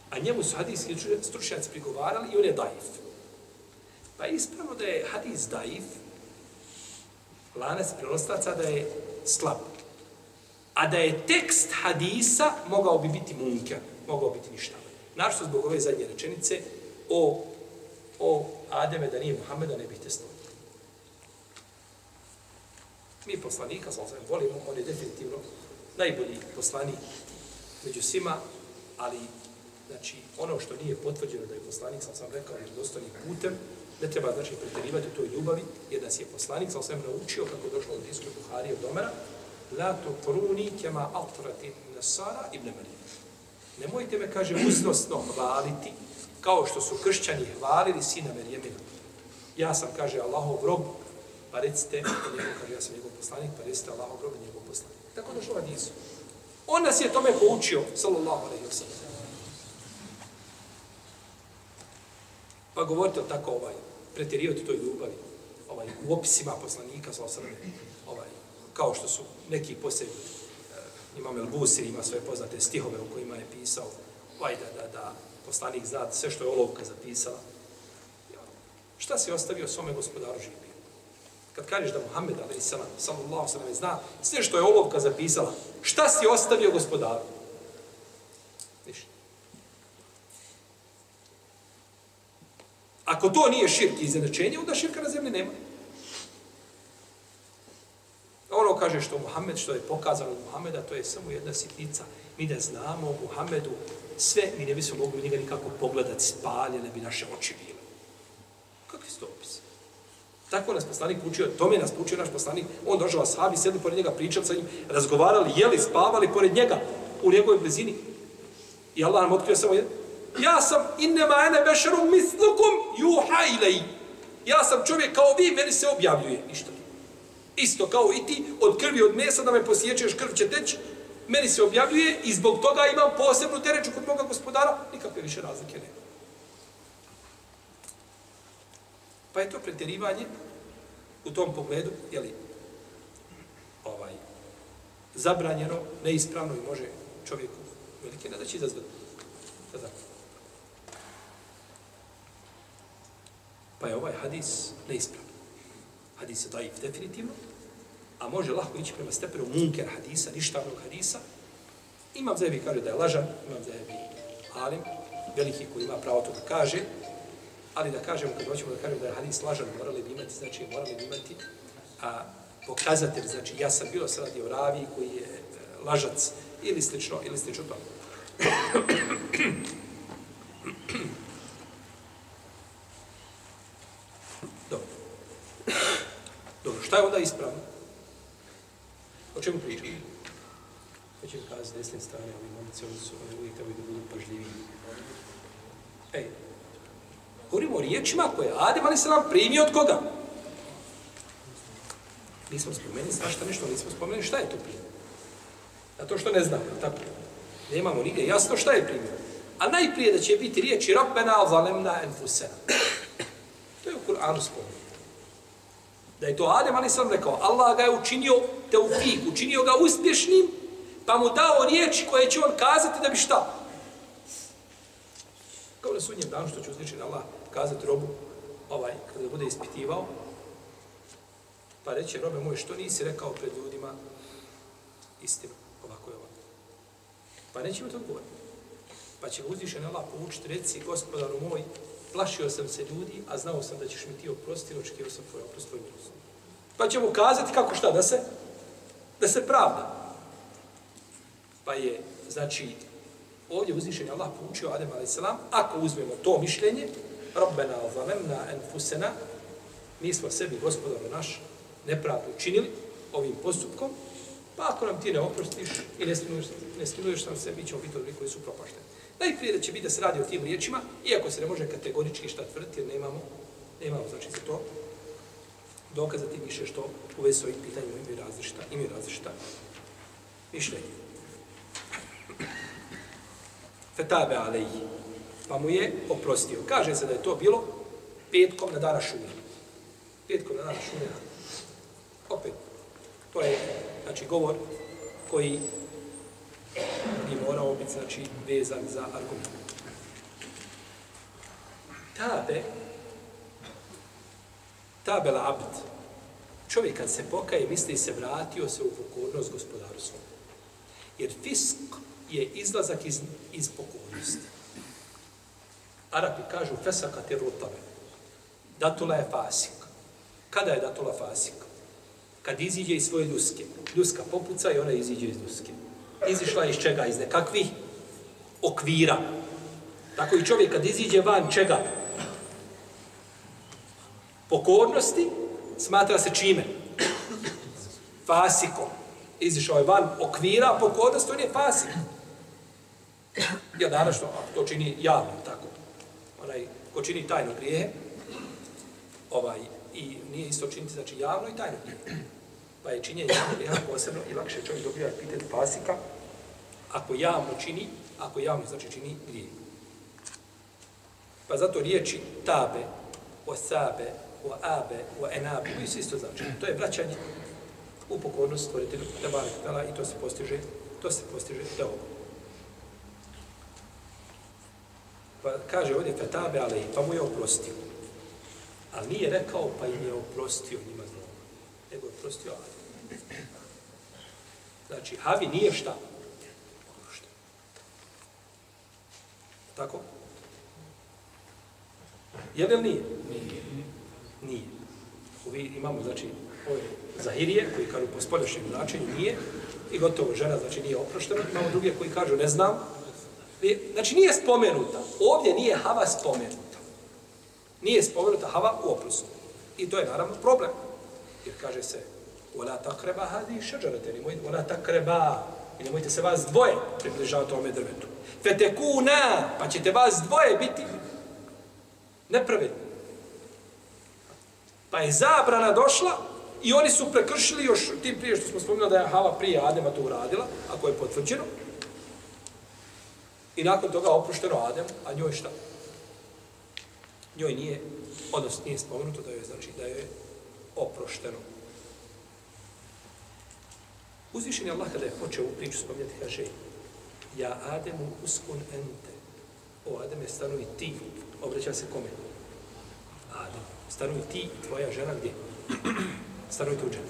A njemu su hadijski stručnjaci prigovarali i on je daif. Pa je ispravno da je hadis daif, lanac prenoslaca da je slab. A da je tekst hadisa mogao bi biti munka, mogao biti ništa. Našto zbog ove zadnje rečenice o, o Ademe da nije Muhammeda ne bih testovao. Mi poslanika, sa sam volimo, on je definitivno najbolji poslanik među svima, ali znači, ono što nije potvrđeno da je poslanik, sam sam rekao, je putem, ne treba znači pretjerivati u toj ljubavi, jer nas je poslanik, sam sam naučio kako došlo od Iskru Buhari od Omera, la to pruni kema altrati nasara ibn Marijana. Nemojte me, kaže, uznosno hvaliti, kao što su kršćani hvalili sina Merijemina. Ja sam, kaže, Allahov rob, pa recite, njegov, kaže, ja sam njegov poslanik, pa recite Allah rob njegov poslanik. Tako došlo Hadisu. On nas je tome poučio, sallallahu alaihi wa sallam. Pa govorite tako ovaj, pretjerivati toj ljubavi, ovaj, u opisima poslanika, sallallahu alaihi wa ovaj, kao što su neki posebni, eh, imam El Busir, ima svoje poznate stihove u kojima je pisao, ovaj, da, da, da poslanik zna sve što je olovka zapisala. Šta si ostavio svome gospodaru živi? Kad kažeš da Muhammed, ali sallam, sallallahu sallam, zna sve što je olovka zapisala, šta si ostavio gospodaru? Ništa. Ako to nije širk i iznenačenje, onda širka na zemlji nema. Ono kaže što Muhammed, što je pokazano od Muhammeda, to je samo jedna sitnica. Mi ne znamo o Muhammedu sve, mi ne bismo mogli njega nikako pogledati, spaljene bi naše oči bile. Kakvi su to opisi? Tako nas poslanik učio, tome nas učio naš poslanik. On došao ashabi, sedli pored njega, pričali sa njim, razgovarali, jeli, spavali pored njega u njegovoj blizini. I Allah nam otkrio samo jedan. Ja sam innema ene bešerum mislukum juha. Ja sam čovjek kao vi, meni se objavljuje. Ništa. Isto kao i ti, od krvi, od mesa, da me posjećeš, krv će teći, meni se objavljuje i zbog toga imam posebnu tereču kod moga gospodara, nikakve više razlike nema. Pa je to pretjerivanje u tom pogledu, je li ovaj, zabranjeno, neispravno i može čovjeku velike nadaći izazvati. Pa je ovaj hadis neispravno. Hadis je daif definitivno, a može lahko ići prema stepenu munker hadisa, ništavnog hadisa. Imam zajebi kaže da je lažan, imam zajebi alim, veliki koji ima pravo to da kaže, ali da kažemo, kad hoćemo da kažemo da je hadis lažan, morali bi imati, znači morali bi imati a, pokazatelj, znači ja sam bilo se radi o ravi koji je e, lažac ili slično, ili slično to. Dobro. Dobro, šta je onda ispravno? O čemu pričamo? Hoće mi kazati s desne strane, ovi momci, oni su, oni uvijek trebaju da budu pažljivi. Ej, govorimo o riječima koje Adem ali se nam primio od koga? Nismo spomenuli svašta nešto, nismo spomenuli šta je to primio. Zato što ne znamo, tako? Nemamo nigde jasno šta je primio. A najprije da će biti riječi Rabbena zalemna enfusena. To je u Kur'anu spomenuto. Da je to Adem ali sam rekao, Allah ga je učinio teufik, učinio ga uspješnim, pa mu dao riječi koje će on kazati da bi šta? Kao na sudnjem danu što će uzvišen Allah kazati robu, ovaj, kada bude ispitivao, pa reće, robe moj, što nisi rekao pred ljudima istinu, ovako je ovako. Pa neće mi to odgovoriti. Pa će ga uzvišen Allah poučiti, reci, gospodaru moj, plašio sam se ljudi, a znao sam da ćeš mi ti oprostiti, očekio sam tvoj oprost, tvoj milost. Pa će mu kazati kako šta, da se, da se pravda. Pa je, znači, ovdje uzvišen Allah poučio Adem a.s. Ako uzmemo to mišljenje, Rabbena zalemna enfusena, mi smo sebi, gospodaru naš, nepravdu učinili ovim postupkom, pa ako nam ti ne oprostiš i ne smiluješ, ne smiluješ nam se, mi ćemo biti odri koji su propašteni. Najprije da će biti da se radi o tim riječima, iako se ne može kategorički šta tvrditi, jer nemamo, nemamo znači za to dokazati više što u vezi s ovim pitanjima imaju različita, imaju različita mišljenja. Fetabe alejhi. Pa mu je oprostio. Kaže se da je to bilo petkom na dana šura. Petkom na dana šura. Opet, to je, znači, govor koji bi morao biti, znači, vezan za argument. Tabe, tabe abd. Čovjek kad se pokaje, misli se vratio se u pokornost gospodaru svom. Jer fisk je izlazak iz, iz pokornosti. Arapi kažu fesaka te rutabe. Datula je fasik. Kada je datula fasik? Kad iziđe iz svoje ljuske. Ljuska popuca i ona iziđe iz ljuske. Izišla iz čega? Iz nekakvih okvira. Tako i čovjek kad iziđe van čega? Pokornosti smatra se čime? Fasikom. Izišao je van okvira pokornosti, on je fasik. Ja naravno, ako to čini javno, tako. Onaj, ko čini tajno grijehe, ovaj, i nije isto činiti, znači javno i tajno grijehe. Pa je činjenje javno grijeha posebno i lakše čovjek dobija epitet pasika, ako javno čini, ako javno znači čini grije. Pa zato riječi tabe, o sabe, o abe, o enabe, koji se isto znači. To je vraćanje u pokornost stvoritelju Tebara i to se postiže, to se postiže teogom. Pa kaže ovdje fetabe, ali pa mu je oprostio. Ali nije rekao pa im je oprostio njima zlom. Nego je oprostio Adem. Znači, Havi nije šta? Oprošteno. Tako? Je li nije? Nije. Nije. Ovi imamo, znači, ove Zahirije, koji kažu po spoljašnjem značenju nije. I gotovo, žena, znači, nije oproštena. Imamo druge koji kažu, ne znam, Znači nije spomenuta. Ovdje nije Hava spomenuta. Nije spomenuta Hava u oprostu. I to je naravno problem. Jer kaže se Ola takreba hadi šeđarate, nemojte, ola takreba, i nemojte se vas dvoje približavati ovome drvetu. Fetekuna, pa ćete vas dvoje biti nepravedni. Pa je zabrana došla i oni su prekršili još tim prije što smo spomenuli da je Hava prije Adema to uradila, ako je potvrđeno, I nakon toga oprošteno Adem, a njoj šta? Njoj nije, odnosno nije spomenuto da je, znači da je oprošteno. Uzvišen je Allah kada je počeo u priču spomenuti, kaže Ja Ademu uskun ente. O Ademe, stanovi ti. Obraća se kome? Adem. Stanovi ti i tvoja žena gdje? Stanovi tu žena.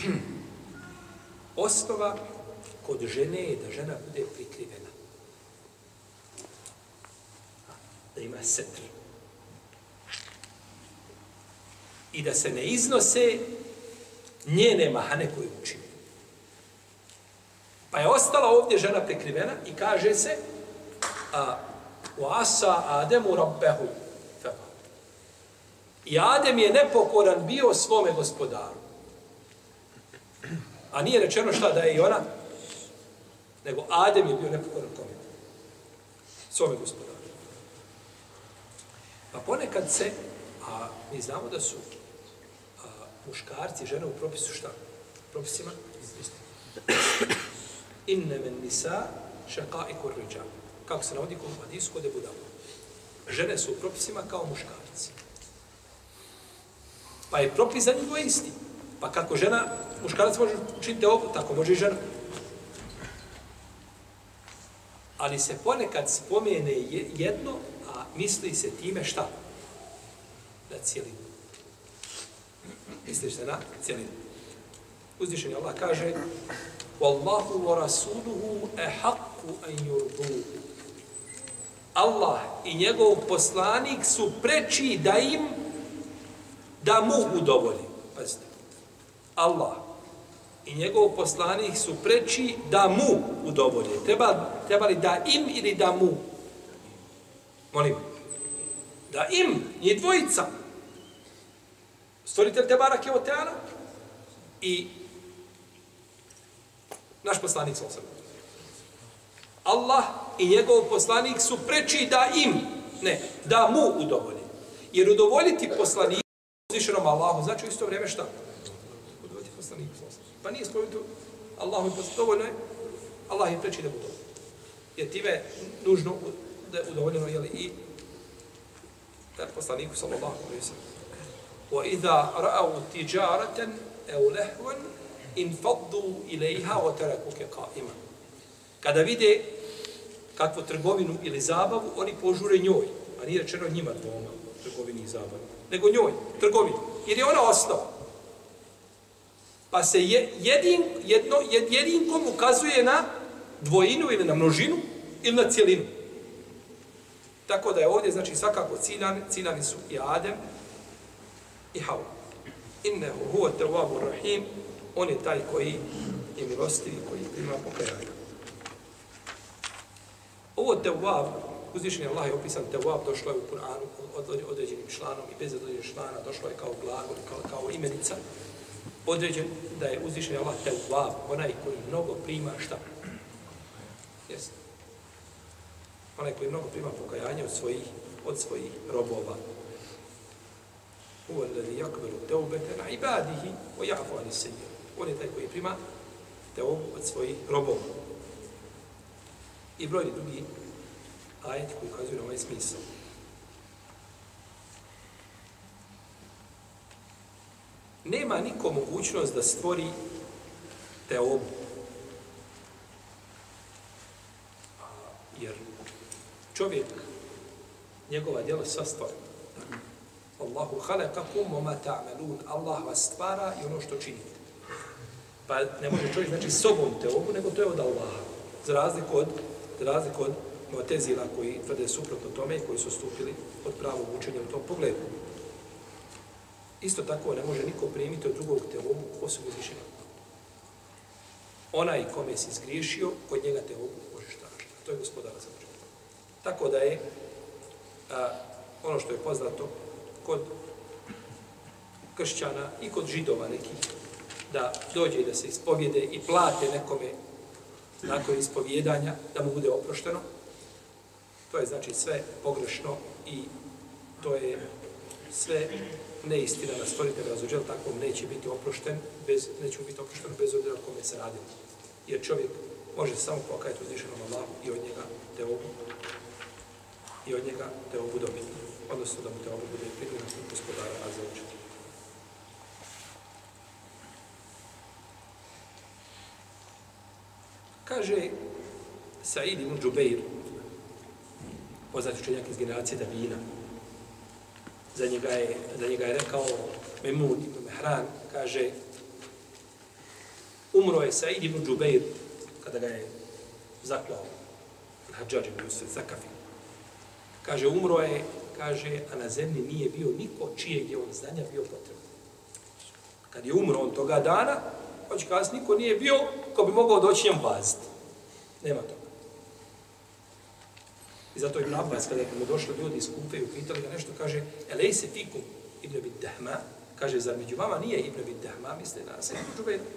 Osnova kod žene je da žena bude prikrivena. Da ima setr. I da se ne iznose njene mahane koje učine. Pa je ostala ovdje žena prikrivena i kaže se a, u asa Ademu rabbehu I Adem je nepokoran bio svome gospodaru. A nije rečeno šta da je i ona nego Adem je bio nepokoran kome? Svome gospodaru. Pa ponekad se, a mi znamo da su a, muškarci i žene u propisu šta? Propisima? Inne men nisa šaka i kurriđa. Kako se navodi kod Hadisu kod Ebu Žene su u propisima kao muškarci. Pa je propis za njih isti. Pa kako žena, muškarac može učiniti ovo, tako može i žena ali se ponekad spomene jedno, a misli se time šta? Na cijelinu. Misliš se na cijelinu. Uzvišen Allah kaže Wallahu wa rasuluhu e haqqu an yurduhu. Allah i njegov poslanik su preči da im da mu udovolji. Pazite. Allah i njegov poslanik su preči da mu udovolje. Treba, treba li da im ili da mu? Molim. Da im, nije dvojica. Stvoritelj Tebara Keoteana i naš poslanik sa osam. Allah i njegov poslanik su preči da im, ne, da mu udovolje. Jer udovoljiti poslaniku uzvišenom Allahu, znači u isto vrijeme šta? Udovoljiti poslaniku. Pa nije spomenuti Allahu i poslaniku. Dovoljno je. Allah je preči da budu. Jer time nužno da je udovoljeno jeli, i da poslaniku sallallahu alaihi sallam. وَإِذَا رَأَوْا تِجَارَةً أَوْ لَهْوًا انفضوا إليها وتركوك قائما Kada vide kakvu trgovinu ili zabavu, oni požure njoj. A nije rečeno njima dvoma, trgovini i zabavu. Nego njoj, trgovini. Jer je ona osnova. Pa se je, jedin, jedno, jed, jedinkom ukazuje na dvojinu ili na množinu ili na cijelinu. Tako da je ovdje, znači, svakako ciljani, ciljani su i Adem i Havu. Innehu huwa tawwabu rahim, on je taj koji je milostiv koji ima pokajanje. Ovo tewab, uzvišen je Allah je opisan tewab, došlo je u Kur'anu od određenim članom i bez određenih člana, došlo je kao glagol, kao, kao imenica, određen da je uzvišen Allah te uvab, onaj koji mnogo prima šta? Jeste. Onaj koji mnogo prima pokajanje od svojih, od svojih robova. Huwa alladhi yaqbalu teubete na ibadihi o jafu ali as-sayyi'at. On je taj koji prima teubu od svojih robova. I brojni drugi ajeti koji ukazuju na ovaj smisao. Nema niko mogućnost da stvori teobu. Jer čovjek, njegova djela sva stvori. Allahu halakakum wa ma ta'malun. Allah vas stvara i ono što činite. Pa ne može čovjek znači sobom teobu, nego to je od Allaha. Za razliku od, za razliku od Motezila koji tvrde suprotno tome i koji su stupili od pravog učenja u tom pogledu. Isto tako ne može niko primiti od drugog teobu osim uzvišenja. Onaj kome si zgriješio, kod njega teobu možeš tražiti. To je gospodara za početak. Tako da je a, ono što je poznato kod kršćana i kod židova nekih da dođe i da se ispovjede i plate nekome nakon ispovjedanja da mu bude oprošteno. To je znači sve pogrešno i to je sve neistina na stvoritelj razuđel, tako neće biti oprošten, bez, neće biti oprošten bez obzira kome se radi. Jer čovjek može samo pokajati uzvišenom Allahu i od njega te obu i od njega te obu dobiti. Odnosno da mu te obu bude primjena gospodara Azzawajal. Kaže Said ibn Džubeir, poznat učenjak iz generacije Davina, za njega je, za njega je rekao Memun ibn Mehran, kaže, umro je Said ibn Džubeir kada ga je zaklao Hadžađ ibn Jusuf Zakafi. Kaže, umro je, kaže, a na zemlji nije bio niko čijeg je on znanja bio potrebno. Kad je umro on toga dana, hoće kazati, niko nije bio ko bi mogao doći njem baziti. Nema toga. I zato je Ibn Abbas, kada je mu došli ljudi iz Kufe i upitali ga nešto, kaže, elej se fikum Ibn Abid Dahma, kaže, zar među vama nije Ibn Abid Dahma, misle na se,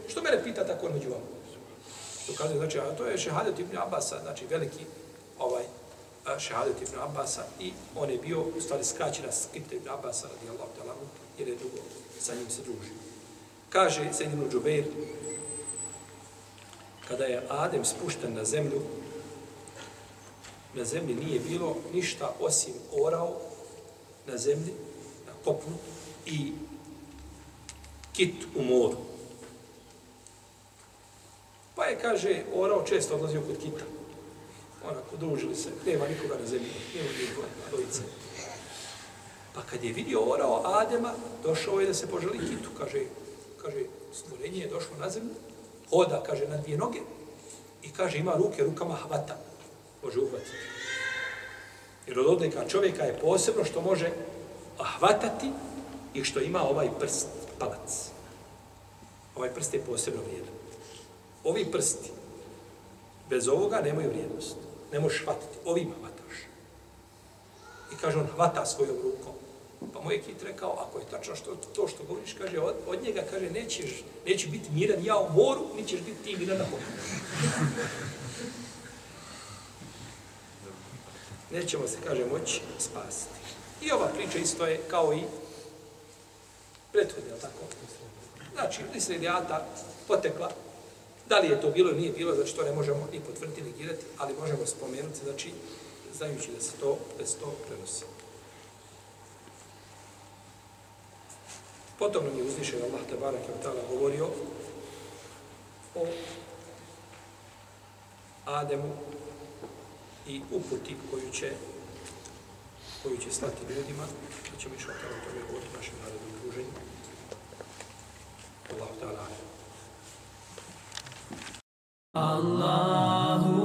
što mene pita tako među vama? To kaže, znači, a to je šehadet Ibn Abbasa, znači veliki ovaj šehadet Ibn Abbasa i on je bio, u stvari, skraćena skripta Ibn Abbasa, radijallahu ta'ala, jer je dugo sa njim se družio. Kaže Sejdim Džubeir, kada je Adem spušten na zemlju, na zemlji nije bilo ništa osim orao na zemlji, na kopnu i kit u moru. Pa je, kaže, orao često odlazio kod kita. Onako, družili se, nema nikoga na zemlji, nema nikoga na dojice. Pa kad je vidio orao Adema, došao je da se poželi kitu, kaže, kaže, stvorenje je došlo na zemlju, hoda, kaže, na dvije noge i kaže, ima ruke, rukama hvata. Može uhvatiti. Jer od odlika čovjeka je posebno što može hvatati i što ima ovaj prst, palac. Ovaj prst je posebno vrijedan. Ovi prsti bez ovoga nemaju vrijednost. Ne možeš hvatiti. Ovima hvataš. I kaže, on hvata svojom rukom. Pa moj kit rekao, ako je tačno što, to što govoriš, kaže, od, od njega, kaže, nećeš, neće biti miran ja u moru, ni ćeš biti ti miran na moru. Nećemo se, kaže, moći spasiti. I ova priča isto je kao i prethodnja, tako? Znači, Israelijata potekla, da li je to bilo ili nije bilo, znači to ne možemo ni potvrditi, ni girati, ali možemo spomenuti, znači, znajući da se to, da se to prenosi. Potom nam je uzvišen Allah Tebara Kevtala govorio o Ademu i uputi koju će koju će slati ljudima, da ćemo išao kao tome govoriti našem narodnom druženju. Allahu ta'ala. Allahu